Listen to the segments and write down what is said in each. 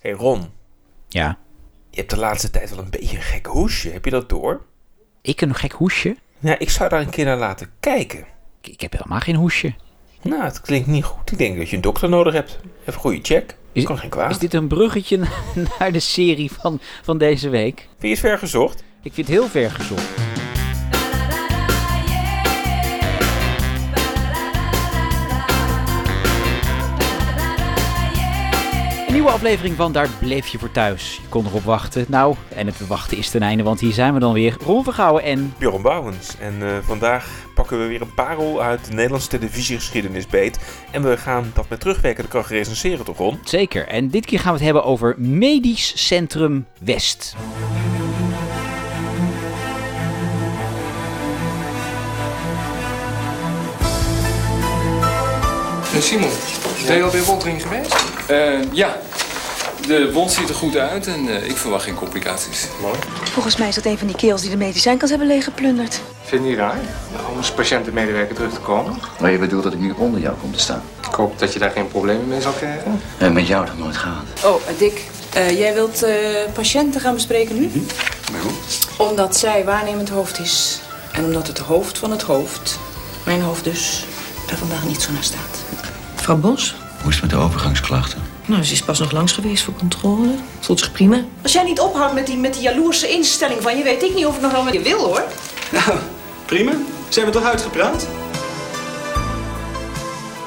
hey Ron, Ja. je hebt de laatste tijd wel een beetje een gek hoesje. Heb je dat door? Ik een gek hoesje? Ja, ik zou daar een keer naar laten kijken. Ik, ik heb helemaal geen hoesje. Nou, het klinkt niet goed. Ik denk dat je een dokter nodig hebt. Even een goede check. Is- kan geen kwaad. Is dit een bruggetje naar de serie van, van deze week? Vind je het ver gezocht? Ik vind het heel ver gezocht. Nieuwe aflevering van Daar bleef je voor thuis. Je kon erop wachten. Nou, en het wachten is ten einde, want hier zijn we dan weer. Ron Vergouwen en... Bjorn Bouwens. En eh, vandaag pakken we weer een parel uit de Nederlandse televisiegeschiedenis beet. En we gaan dat met terugwerkende kracht recenseren, toch Ron? Zeker. En dit keer gaan we het hebben over Medisch Centrum West. En Simon, ben je alweer Woltering geweest? Eh, ja, de wond ziet er goed uit en eh, ik verwacht geen complicaties. Mooi. Volgens mij is dat een van die kerels die de medicijnkast hebben leeggeplunderd. Vind je niet raar? Nou, om als patiënt en medewerker terug te komen. Maar je bedoelt dat ik nu onder jou kom te staan? Ik hoop dat je daar geen problemen mee zal krijgen. En met jou toch nooit gehad? Oh, Dick, eh, jij wilt eh, patiënten gaan bespreken nu? Waarom? Omdat zij waarnemend hoofd is. En omdat het hoofd van het hoofd, mijn hoofd dus, er vandaag niet zo naar staat. Mevrouw Bos? Hoe is het met de overgangsklachten? Nou, ze is pas nog langs geweest voor controle. Voelt zich prima. Als jij niet ophoudt met die, met die jaloerse instelling van je, weet ik niet of ik nog wel met je wil hoor. Nou, prima. Zijn we toch uitgepraat?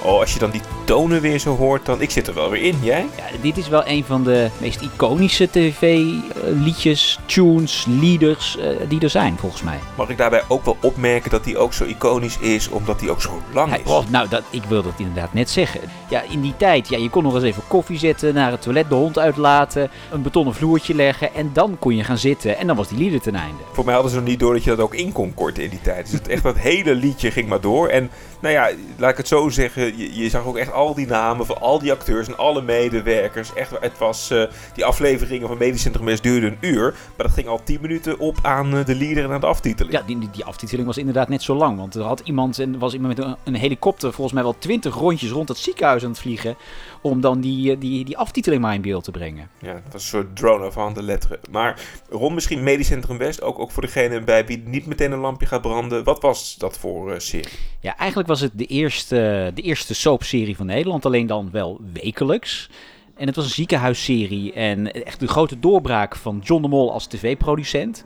Oh, als je dan die tonen weer zo hoort, dan... Ik zit er wel weer in, jij? Ja, dit is wel een van de meest iconische tv-liedjes, tunes, leaders eh, die er zijn, volgens mij. Mag ik daarbij ook wel opmerken dat die ook zo iconisch is, omdat die ook zo lang Hij- is? oh, nou, dat, ik wil dat inderdaad net zeggen. Ja, in die tijd, ja, je kon nog eens even koffie zetten, naar het toilet de hond uitlaten, een betonnen vloertje leggen en dan kon je gaan zitten en dan was die lieder ten einde. Voor mij hadden ze nog niet door dat je dat ook in kon korten in die tijd. Dus het, echt dat hele liedje ging maar door. En nou ja, laat ik het zo zeggen. Je, je zag ook echt al die namen van al die acteurs en alle medewerkers. Echt, het was, eh, die afleveringen van Medisch Centrum West duurden een uur. Maar dat ging al 10 minuten op aan eh, de lieder en aan de aftiteling. Ja, die, die, die aftiteling was inderdaad net zo lang, want er had iemand, en was iemand met een, een helikopter volgens mij wel twintig rondjes rond het ziekenhuis aan het vliegen, om dan die, eh, die, die aftiteling maar in beeld te brengen. Ja, dat was een soort drone van de letteren. Maar rond misschien Medisch Centrum West, ook, ook voor degene bij wie niet meteen een lampje gaat branden. Wat was dat voor eh, serie? Ja, eigenlijk was het de eerste, de eerste soapserie van Nederland, alleen dan wel wekelijks. En het was een ziekenhuisserie en echt de grote doorbraak van John de Mol als tv-producent.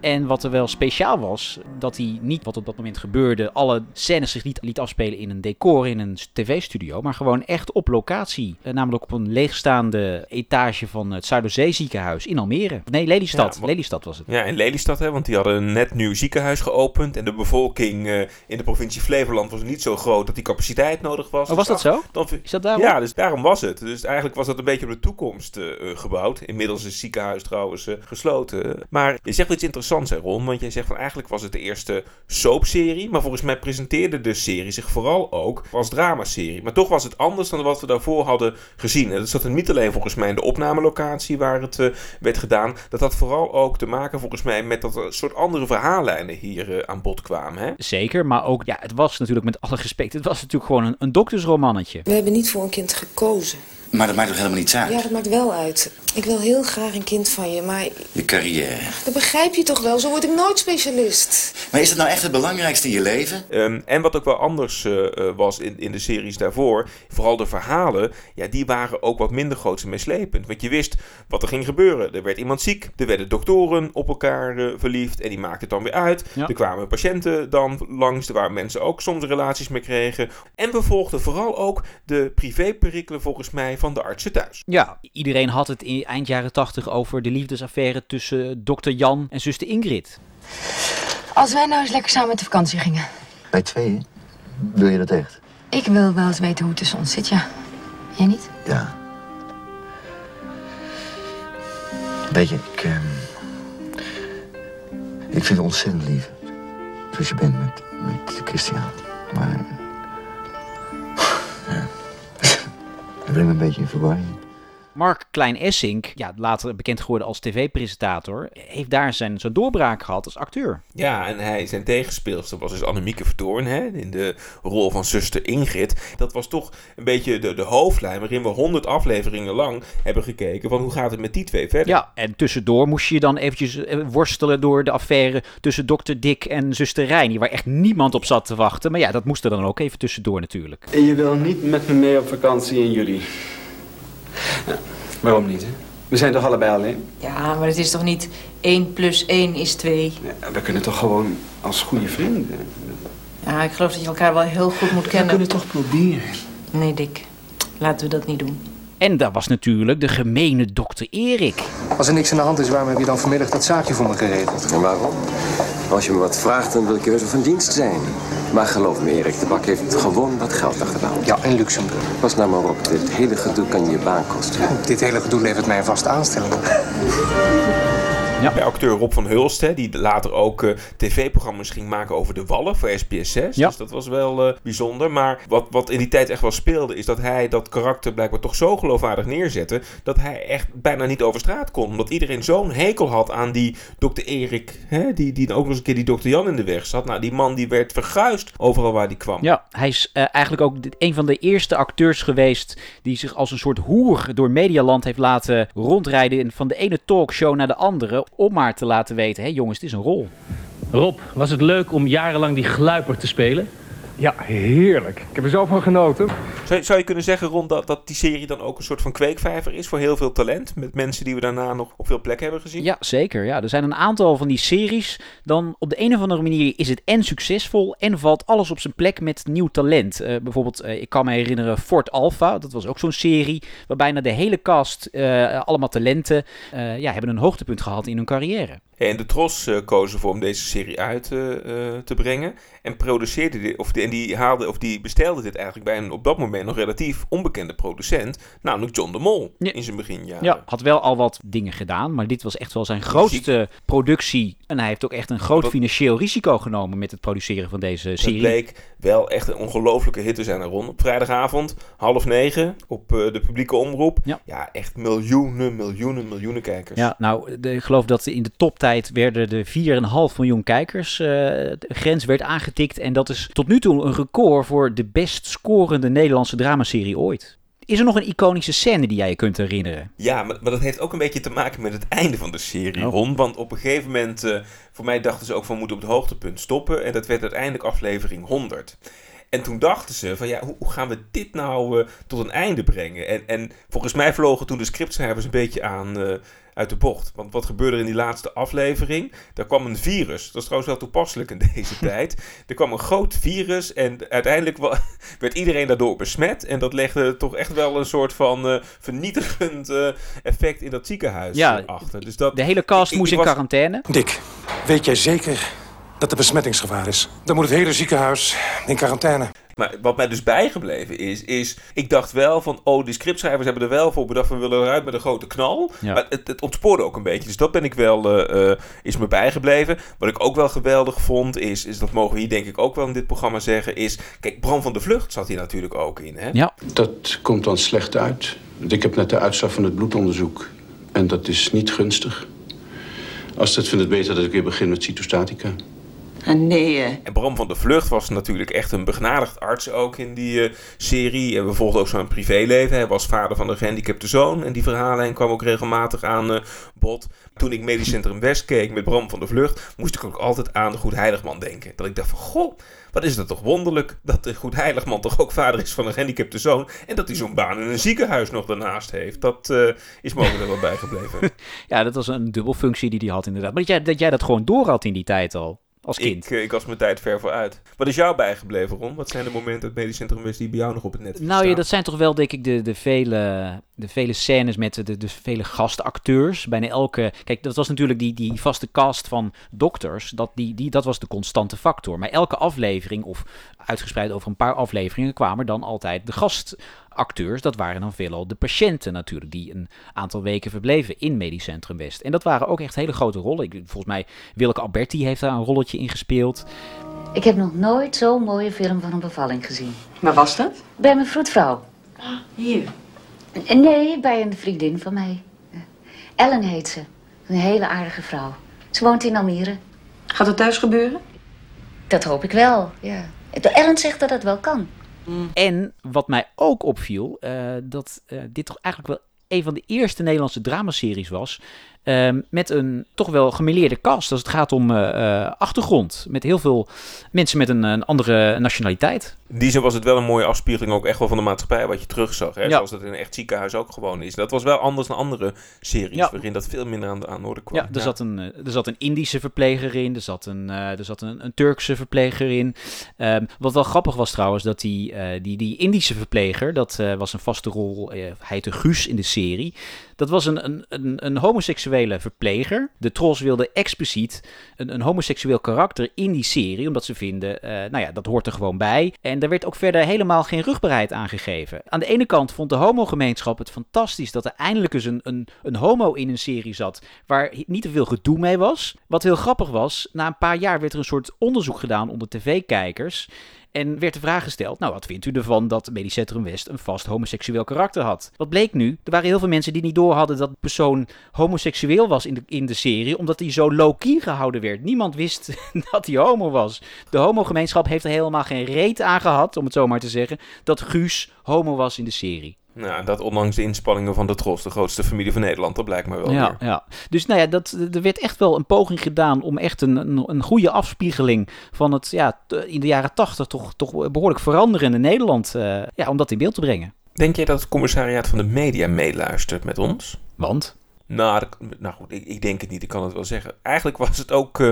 En wat er wel speciaal was, dat hij niet, wat op dat moment gebeurde, alle scènes zich niet liet afspelen in een decor, in een tv-studio, maar gewoon echt op locatie. Eh, namelijk op een leegstaande etage van het Zuiderzee ziekenhuis in Almere. Nee, Lelystad. Ja, Lelystad was het. Ja, in Lelystad, hè, want die hadden een net nieuw ziekenhuis geopend. En de bevolking eh, in de provincie Flevoland was niet zo groot dat die capaciteit nodig was. Oh, was Dus dat zo? Dan, Is dat daarom? Ja, dus daarom was het. Dus eigenlijk was dat een beetje op de toekomst eh, gebouwd. Inmiddels is het ziekenhuis trouwens gesloten. Maar je zegt wel iets interessants, hè Ron? Want jij zegt van eigenlijk was het de eerste soapserie. Maar volgens mij presenteerde de serie zich vooral ook als dramaserie. Maar toch was het anders dan wat we daarvoor hadden gezien. En dat zat er niet alleen volgens mij in de opnamelocatie waar het eh, werd gedaan. Dat had vooral ook te maken volgens mij met dat er een soort andere verhaallijnen hier eh, aan bod kwamen. Hè? Zeker, maar ook, ja, het was natuurlijk met alle respect, het was natuurlijk gewoon een, een doktersromannetje. We hebben niet voor een kind gekozen. Maar dat maakt toch helemaal niets uit? Ja, dat maakt wel uit. Ik wil heel graag een kind van je, maar Je carrière. dat begrijp je toch wel? Zo word ik nooit specialist. Maar is dat nou echt het belangrijkste in je leven? Ehm, en wat ook wel anders eh, eh, was in, in de series daarvoor, vooral de verhalen, ja, die waren ook wat minder groots en meeslepend. Want je wist wat er ging gebeuren. Er werd iemand ziek, er werden doktoren op elkaar eh, verliefd en die maakten het dan weer uit. Ja. Er kwamen patiënten dan langs, er waren mensen ook soms relaties mee kregen. En we volgden vooral ook de privéperikelen volgens mij van de artsen thuis. Ja, iedereen had het in eind jaren tachtig over de liefdesaffaire tussen dokter Jan en zuster Ingrid. Als wij nou eens lekker samen met de vakantie gingen. Bij tweeën? Wil je dat echt? Ik wil wel eens weten hoe het tussen ons zit, ja. Jij niet? Ja. Weet je, ik... ehm, ik vind het ontzettend lief. Zoals je bent met, met Christian. Maar... Ja. Dat brengt me een beetje in verwarring. Mark Klein-Essink, ja, later bekend geworden als tv-presentator, heeft daar zijn, zijn doorbraak gehad als acteur. Ja, en hij, zijn tegenspeelster was dus Annemieke Verdoorn, hè, in de rol van zuster Ingrid. Dat was toch een beetje de, de hoofdlijn waarin we honderd afleveringen lang hebben gekeken van hoe gaat het met die twee verder. Ja, en tussendoor moest je dan eventjes eh, worstelen door de affaire tussen dokter Dick en zuster Reini, waar echt niemand op zat te wachten. Maar ja, dat moest er dan ook even tussendoor natuurlijk. En je wil niet met me mee op vakantie in juli? Ja, waarom niet, hè? We zijn toch allebei alleen? Ja, maar het is toch niet 1 plus 1 is 2? Ja, we kunnen toch gewoon als goede vrienden... Ja, ik geloof dat je elkaar wel heel goed moet We kennen. kunnen toch proberen? Nee, Dick. Laten we dat niet doen. En daar was natuurlijk de gemene dokter Erik. Als er niks aan de hand is, waarom heb je dan vanmiddag dat zaakje voor me geregeld? En waarom? Als je me wat vraagt, dan wil ik je wel van dienst zijn. Maar geloof me, Erik, de bak heeft gewoon wat geld achtergehaald. Ja, in Luxemburg. Pas nou maar op, dit hele gedoe kan je je baan kosten. Dit hele gedoe levert mij een vaste aanstelling op. Bij acteur Rob van Hulst, hè, die later ook eh, tv-programma's ging maken over de wallen voor SBS 6. Ja. Dus dat was wel eh, bijzonder. Maar wat, wat in die tijd echt wel speelde, is dat hij dat karakter blijkbaar toch zo geloofwaardig neerzette. dat hij echt bijna niet over straat kon. Omdat iedereen zo'n hekel had aan die dokter Erik, hè, die, die ook nog eens een keer die dokter Jan in de weg zat. Nou, die man die werd verguisd overal waar die kwam. Ja, hij is eh, eigenlijk ook een van de eerste acteurs geweest die zich als een soort hoer door Medialand heeft laten rondrijden van de ene talkshow naar de andere, om maar te laten weten, hé jongens, het is een rol. Rob, was het leuk om jarenlang die gluiper te spelen? Ja, heerlijk. Ik heb er zo van genoten. Zou, zou je kunnen zeggen, Ron, dat, dat die serie dan ook een soort van kweekvijver is voor heel veel talent? Met mensen die we daarna nog op veel plekken hebben gezien? Ja, zeker. Ja, er zijn een aantal van die series. Dan op de een of andere manier is het en succesvol en valt alles op zijn plek met nieuw talent. Eh, bijvoorbeeld, eh, ik kan me herinneren Fort Alpha. Dat was ook zo'n serie waar bijna de hele cast, eh, allemaal talenten, ja, hebben een hoogtepunt gehad in hun carrière. En de Tros eh, kozen ervoor om deze serie uit eh, eh, te brengen. En produceerde dit, of, die, en die, haalde, of die bestelde dit eigenlijk bij een op dat moment nog relatief onbekende producent. Namelijk John de Mol Ja. in zijn beginjaren. Ja, had wel al wat dingen gedaan, maar dit was echt wel zijn grootste productie. En hij heeft ook echt een groot financieel risico genomen met het produceren van deze Het serie. bleek wel echt een ongelofelijke hit te zijn, Ron. Op vrijdagavond, half negen, op de publieke omroep. Ja. echt miljoenen, miljoenen, miljoenen kijkers. Ja, nou, de, ik geloof dat in de toptijd werden de 4,5 miljoen kijkers. eh, de grens werd aangetikt. En dat is tot nu toe een record voor de best scorende Nederlandse dramaserie ooit. Is er nog een iconische scène die jij je kunt herinneren? Ja, maar, maar dat heeft ook een beetje te maken met het einde van de serie, Oh. Ron. Want op een gegeven moment, eh, voor mij dachten ze ook van we moeten op het hoogtepunt stoppen. En dat werd uiteindelijk aflevering 100. En toen dachten ze van ja, hoe, hoe gaan we dit nou eh, tot een einde brengen? En, en volgens mij vlogen toen de scriptschrijvers een beetje aan eh, uit de bocht. Want wat gebeurde er in die laatste aflevering? Daar kwam een virus. Dat is trouwens wel toepasselijk in deze tijd. Er kwam een groot virus en uiteindelijk werd iedereen daardoor besmet. En dat legde toch echt wel een soort van eh, vernietigend eh, effect in dat ziekenhuis Ja, achter. Dus dat, De hele cast ik- ik moest in was- quarantaine. Dick, weet jij zeker dat er besmettingsgevaar is? Dan moet het hele ziekenhuis in quarantaine. Maar wat mij dus bijgebleven is, is... Ik dacht wel van, oh, die scriptschrijvers hebben er wel voor bedacht... we willen eruit met een grote knal. Ja. Maar het, het ontspoorde ook een beetje. Dus dat ben ik wel, eh, eh, is me bijgebleven. Wat ik ook wel geweldig vond, is... is dat mogen we hier denk ik ook wel in dit programma zeggen... is, kijk, Bram van de Vlucht zat hier natuurlijk ook in, hè? Ja. Dat komt dan slecht uit. Ik heb net de uitslag van het bloedonderzoek. En dat is niet gunstig. Als het vindt het beter dat ik weer begin met cytostatica. Nee, eh. En Bram van de Vlucht was natuurlijk echt een begnadigd arts ook in die eh, serie. En we volgden ook zijn privéleven. Hij was vader van een gehandicapte zoon. En die verhaallijn kwam ook regelmatig aan eh, bod. Toen ik Medisch Centrum West keek met Bram van de Vlucht... moest ik ook altijd aan de Goed Heiligman denken. Dat ik dacht van, goh, wat is dat toch wonderlijk... dat de Goed Heiligman toch ook vader is van een gehandicapte zoon... en dat hij zo'n baan in een ziekenhuis nog daarnaast heeft. Dat eh, is er wel bijgebleven. Ja, dat was een dubbelfunctie die hij had inderdaad. Maar dat jij, dat jij dat gewoon door had in die tijd al, als kind. Ik, eh, ik was mijn tijd ver vooruit. Wat is jou bijgebleven, Ron? Wat zijn de momenten uit Medisch Centrum West die bij jou nog op het net Nou ja, dat zijn toch wel, denk ik, de, de, vele, de vele scènes met de, de vele gastacteurs. Bijna elke... Kijk, dat was natuurlijk die, die vaste cast van dokters. Dat, die, die, dat was de constante factor. Maar elke aflevering, of uitgespreid over een paar afleveringen... kwamen dan altijd de gastacteurs. Dat waren dan veelal de patiënten natuurlijk... die een aantal weken verbleven in Medisch Centrum West. En dat waren ook echt hele grote rollen. Ik, volgens mij, Willeke Alberti heeft daar een rolletje in gespeeld. Ik heb nog nooit zo'n mooie film van een bevalling gezien. Waar was dat? Bij mijn vroedvrouw. Hier. Nee, bij een vriendin van mij. Ellen heet ze. Een hele aardige vrouw. Ze woont in Almere. Gaat het thuis gebeuren? Dat hoop ik wel, ja. Ellen zegt dat het wel kan. En wat mij ook opviel, uh, dat uh, dit toch eigenlijk wel een van de eerste Nederlandse dramaseries was. Uh, met een toch wel gemeleerde cast als het gaat om uh, achtergrond. Met heel veel mensen met een, een, andere nationaliteit. In die zin was het wel een mooie afspiegeling ook echt wel van de maatschappij wat je terugzag. Hè? Ja. Zoals dat in een echt ziekenhuis ook gewoon is. Dat was wel anders dan andere series ja. waarin dat veel minder aan de aan orde kwam. Ja, er, ja. Zat een, er zat een Indische verpleger in. Er zat een, er zat een, een Turkse verpleger in. Um, wat wel grappig was trouwens, dat die, die, die Indische verpleger, dat was een vaste rol, hij heette Guus in de serie. Dat was een, een, een, een homoseksuele verpleger. De Tros wilde expliciet een, een homoseksueel karakter in die serie, omdat ze vinden, uh, nou ja, dat hoort er gewoon bij. En daar werd ook verder helemaal geen rugbaarheid aan gegeven. Aan de ene kant vond de homogemeenschap het fantastisch dat er eindelijk eens een, een, een homo in een serie zat waar niet te veel gedoe mee was. Wat heel grappig was, na een paar jaar werd er een soort onderzoek gedaan onder tv-kijkers. En werd de vraag gesteld, nou wat vindt u ervan dat Medisch Centrum West een vast homoseksueel karakter had? Wat bleek nu? Er waren heel veel mensen die niet door hadden dat de persoon homoseksueel was in de, in de serie, omdat hij zo low-key gehouden werd. Niemand wist dat hij homo was. De homogemeenschap heeft er helemaal geen reet aan gehad, om het zo maar te zeggen, dat Guus homo was in de serie. Nou, dat ondanks de inspanningen van de Tros, de grootste familie van Nederland, dat blijkt maar wel ja, weer. Ja, dus nou ja, dat, er werd echt wel een poging gedaan om echt een, een, een goede afspiegeling van het ja, in de jaren tachtig toch, toch behoorlijk veranderende Nederland, uh, ja, om dat in beeld te brengen. Denk jij dat het commissariaat van de media meeluistert met ons? Want? Nou, dat, nou goed, ik, ik, denk het niet, ik kan het wel zeggen. Eigenlijk was het ook uh,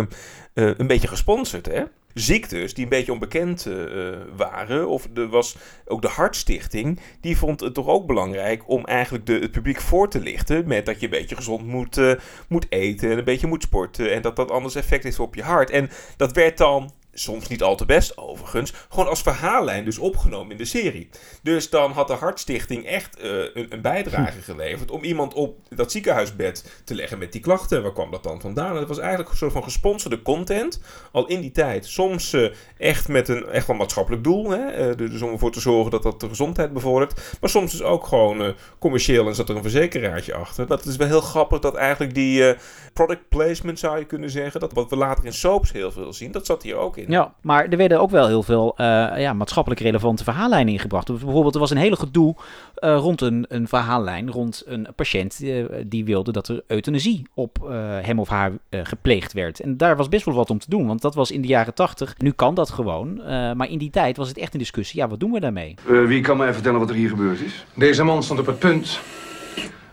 uh, een beetje gesponsord, hè? Ziektes die een beetje onbekend uh, waren. Of er was ook de Hartstichting, die vond het toch ook belangrijk om eigenlijk de, het publiek voor te lichten met dat je een beetje gezond moet, uh, moet eten en een beetje moet sporten en dat dat anders effect heeft op je hart. En dat werd dan soms niet al te best overigens, gewoon als verhaallijn dus opgenomen in de serie. Dus dan had de Hartstichting echt uh, een, een, bijdrage geleverd om iemand op dat ziekenhuisbed te leggen met die klachten. Waar kwam dat dan vandaan? En het was eigenlijk een soort van gesponsorde content, al in die tijd. Soms uh, echt met een echt wel maatschappelijk doel, hè? Uh, dus om ervoor te zorgen dat dat de gezondheid bevordert. Maar soms dus ook gewoon commercieel en zat er een verzekeraartje achter. Dat is wel heel grappig dat eigenlijk die product placement zou je kunnen zeggen, dat wat we later in soaps heel veel zien, dat zat hier ook in. Ja, maar er werden ook wel heel veel uh, ja, maatschappelijk relevante verhaallijnen ingebracht. Dus bijvoorbeeld, er was een hele gedoe uh, rond een, een verhaallijn, rond een patiënt uh, die wilde dat er euthanasie op hem of haar gepleegd werd. En daar was best wel wat om te doen, want dat was in de jaren tachtig. Nu kan dat gewoon, maar in die tijd was het echt een discussie. Ja, wat doen we daarmee? wie kan mij vertellen wat er hier gebeurd is? Deze man stond op het punt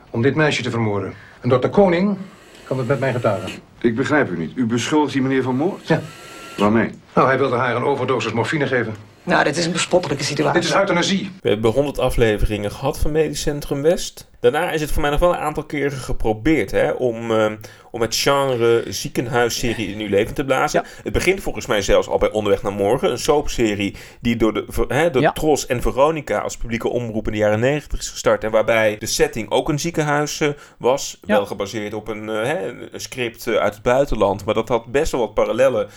om dit meisje te vermoorden. En dokter Koning kan het met mij getuigen. Ik begrijp u niet. U beschuldigt die meneer van moord? Ja. Waarmee? Nou, hij wilde haar een overdosis morfine geven. Nou, dit is een bespottelijke situatie. Dit is euthanasie. We hebben 100 afleveringen gehad van Medisch Centrum West. Daarna is het voor mij nog wel een aantal keren geprobeerd hè, om, uh, om het genre ziekenhuisserie in uw leven te blazen. Ja. Het begint volgens mij zelfs al bij Onderweg naar Morgen. Een soapserie die door, de, hè, door ja. Tros en Veronica als publieke omroep in de jaren 90 is gestart. En waarbij de setting ook een ziekenhuis uh, was. Ja. Wel gebaseerd op een, uh, hè, een script uit het buitenland. Maar dat had best wel wat parallellen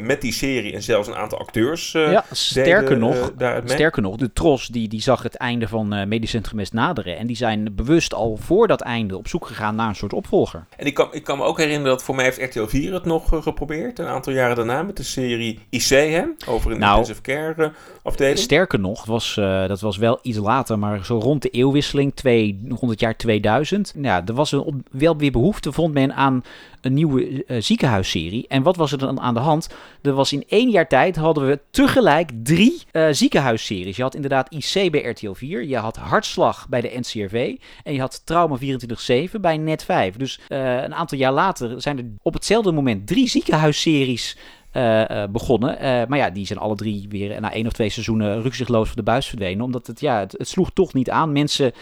met die serie. En zelfs een aantal acteurs ja, sterker nog, sterker nog, de Tros die, die zag het einde van Medisch Centrum naderen. En die zijn bewust bewust al voor dat einde op zoek gegaan naar een soort opvolger. En ik kan, ik kan me ook herinneren dat voor mij heeft RTL 4 het nog uh, geprobeerd. Een aantal jaren daarna met de serie IC, hè? Over een nou, intensive care uh, afdeling. Sterker nog, was, uh, dat was wel iets later, maar zo rond de eeuwwisseling, 200 jaar 2000. Ja, er was een, wel weer behoefte, vond men, aan een nieuwe uh, ziekenhuisserie. En wat was er dan aan de hand? Er was in één jaar tijd hadden we tegelijk drie uh, ziekenhuisseries. Je had inderdaad IC bij RTL 4, je had Hartslag bij de NCRV en je had Trauma 24/7 bij Net 5. Dus uh, een aantal jaar later zijn er op hetzelfde moment drie ziekenhuisseries begonnen. Maar ja, die zijn alle drie weer na één of twee seizoenen rukzichtloos voor de buis verdwenen. Omdat het, ja, het, het sloeg toch niet aan. Mensen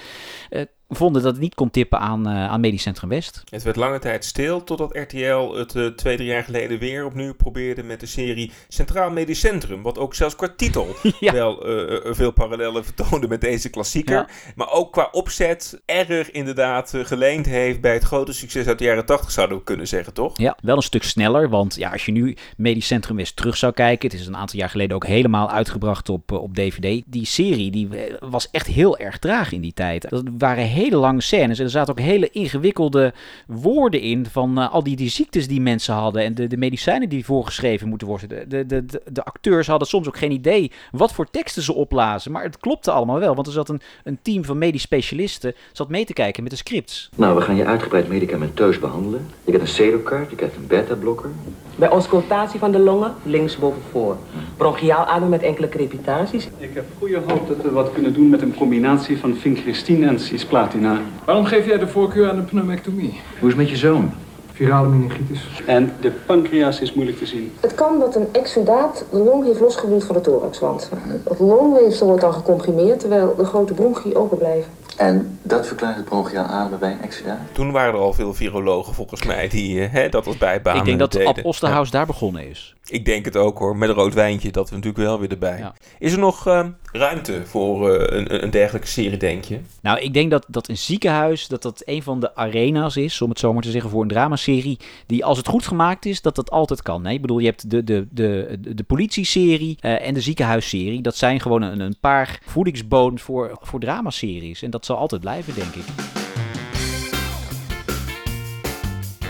vonden dat het niet kon tippen aan, uh, aan Medisch Centrum West. Het werd lange tijd stil totdat RTL het uh, twee, drie jaar geleden weer opnieuw probeerde met de serie Centraal Medisch Centrum. Wat ook zelfs qua titel ja. wel uh, veel parallellen vertoonde met deze klassieker. Ja. Maar ook qua opzet erg inderdaad geleend heeft bij het grote succes uit de jaren 80 zouden we kunnen zeggen, toch? Ja, wel een stuk sneller. Want ja, als je nu Medisch Centrum West terug zou kijken. Het is een aantal jaar geleden ook helemaal uitgebracht op, op DVD. Die serie die was echt heel erg traag in die tijd. Dat waren hele lange scènes. En er zaten ook hele ingewikkelde woorden in van uh, al die, die ziektes die mensen hadden. En de, de medicijnen die voorgeschreven moeten worden. De, de, de, de, acteurs hadden soms ook geen idee wat voor teksten ze oplazen. Maar het klopte allemaal wel. Want er zat een, een team van medisch specialisten zat mee te kijken met de scripts. Nou, we gaan je uitgebreid medicamenteus behandelen. Je krijgt een cedokaart, je krijgt een beta-blokker. Bij auscultatie van de longen, linksboven voor. Bronchiaal ademen met enkele crepitaties. Ik heb goede hoop dat we wat kunnen doen met een combinatie van vincristine en cisplatina. Waarom geef jij de voorkeur aan een pneumectomie? Hoe is het met je zoon? Virale meningitis. En de pancreas is moeilijk te zien. Het kan dat een exudaat de long heeft losgewoeld van de thoraxwand. Het longweefsel wordt dan gecomprimeerd terwijl de grote bronchie open blijven. En dat verklaart het bronchiaal ademen bij een? Toen waren er al veel virologen volgens mij die uh, hè, dat als bijbaan Ik denk dat deden. Ab Osterhaus daar begonnen is. Ik denk het ook hoor, met een rood wijntje, dat we natuurlijk wel weer erbij. Ja. Is er nog uh, ruimte voor uh, een, een, dergelijke serie, denk je? Nou, ik denk dat, dat een ziekenhuis, dat dat een van de arena's is, om het zo maar te zeggen, voor een dramaserie, die als het goed gemaakt is, dat dat altijd kan. Nee? Ik bedoel, je hebt de, de, de, de, de politie-serie uh, en de ziekenhuisserie. Dat zijn gewoon een, een paar voedingsbodems voor, voor dramaseries. En dat zal altijd blijven, denk ik.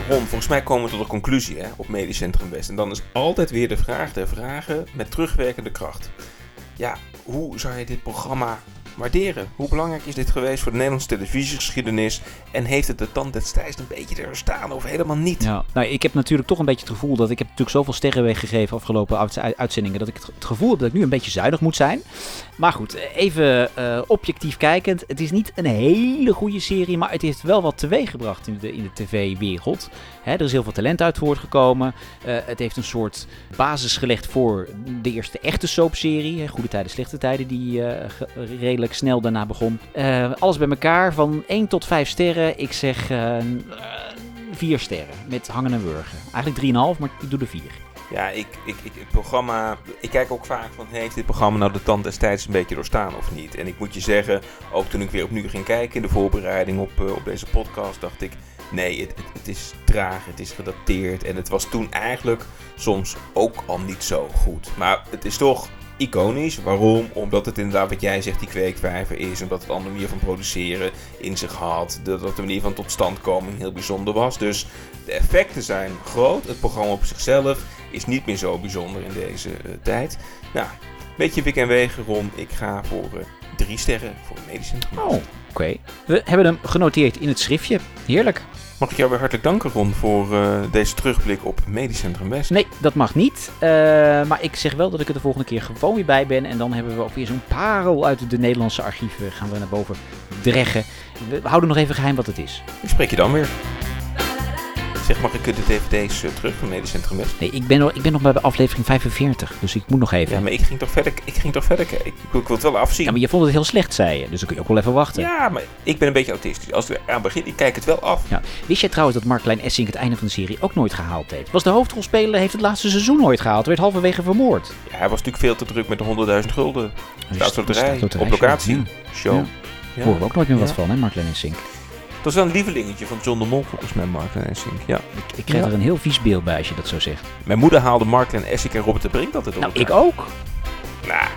Ron, volgens mij komen we tot een conclusie hè, op Medisch Centrum West. En dan is altijd weer de vraag der vragen met terugwerkende kracht. Ja, hoe zou je dit programma waarderen? Hoe belangrijk is dit geweest voor de Nederlandse televisiegeschiedenis? En heeft het de tand destijds een beetje er staan of helemaal niet? Ja, nou, ik heb natuurlijk toch een beetje het gevoel dat ik heb natuurlijk zoveel sterren weggegeven afgelopen uitzendingen dat ik het gevoel heb dat ik nu een beetje zuinig moet zijn. Maar goed, even uh, objectief kijkend. Het is niet een hele goede serie, maar het heeft wel wat teweeggebracht in de, in de tv-wereld. Er is heel veel talent uit voortgekomen. Uh, het heeft een soort basis gelegd voor de eerste echte soapserie. Goede tijden, slechte tijden, die uh, redelijk snel daarna begon. alles bij elkaar, van 1 tot 5 sterren. Ik zeg 4 sterren, met hangen en wurgen. Eigenlijk 3,5, maar ik doe er 4. Ja, ik, ik, ik, het programma. Ik kijk ook vaak van: heeft dit programma nou de tand destijds een beetje doorstaan of niet? En ik moet je zeggen, ook toen ik weer opnieuw ging kijken in de voorbereiding op, op deze podcast, dacht ik: nee, het, het, is traag, het is gedateerd. En het was toen eigenlijk soms ook al niet zo goed. Maar het is toch iconisch. Waarom? Omdat het inderdaad, wat jij zegt, die kweekvijver is. Omdat het een andere manier van produceren in zich had. Dat de manier van totstandkoming heel bijzonder was. Dus de effecten zijn groot. Het programma op zichzelf is niet meer zo bijzonder in deze uh, tijd. Nou, beetje wik en wegen, Ron. Ik ga voor uh, drie sterren voor medicijn. Oh, oké. We hebben hem genoteerd in het schriftje. Heerlijk. Mag ik jou weer hartelijk danken, Ron, voor uh, deze terugblik op Medisch Centrum West? Nee, dat mag niet. Uh, maar ik zeg wel dat ik er de volgende keer gewoon weer bij ben. En dan hebben we ook weer zo'n parel uit de Nederlandse archieven. Gaan we naar boven dreggen. We houden nog even geheim wat het is. Ik spreek je dan weer. Zeg, mag ik de dvd's uh, terug van Medisch Centrum West? Nee, ik ben, nog, ik ben nog bij de aflevering 45, dus ik moet nog even. Ja, maar ik ging toch verder, ik ging toch verder kijken. Ik, ik wil het wel afzien. Ja, maar je vond het heel slecht, zei je. Dus dan kun je ook wel even wachten. Ja, maar ik ben een beetje autistisch. Als ik aan begin, ik kijk het wel af. Ja. Wist jij trouwens dat Mark Essing het einde van de serie ook nooit gehaald heeft? Was de hoofdrolspeler, heeft het laatste seizoen nooit gehaald. Werd halverwege vermoord. Ja, hij was natuurlijk veel te druk met de 100.000 gulden. Staatsloterij, op locatie, show. Ja. Ja. Horen we ook nooit meer wat van, hè, Mark Essing. Dat is wel een lievelingetje van John de Mol, volgens mij, Mark en Essink. Ja. Ik, ik krijg ja. er een heel vies beeld bij als je dat zo zegt. Mijn moeder haalde Mark en Essink en Robert de Brink altijd op Nou, ik ook. Nou,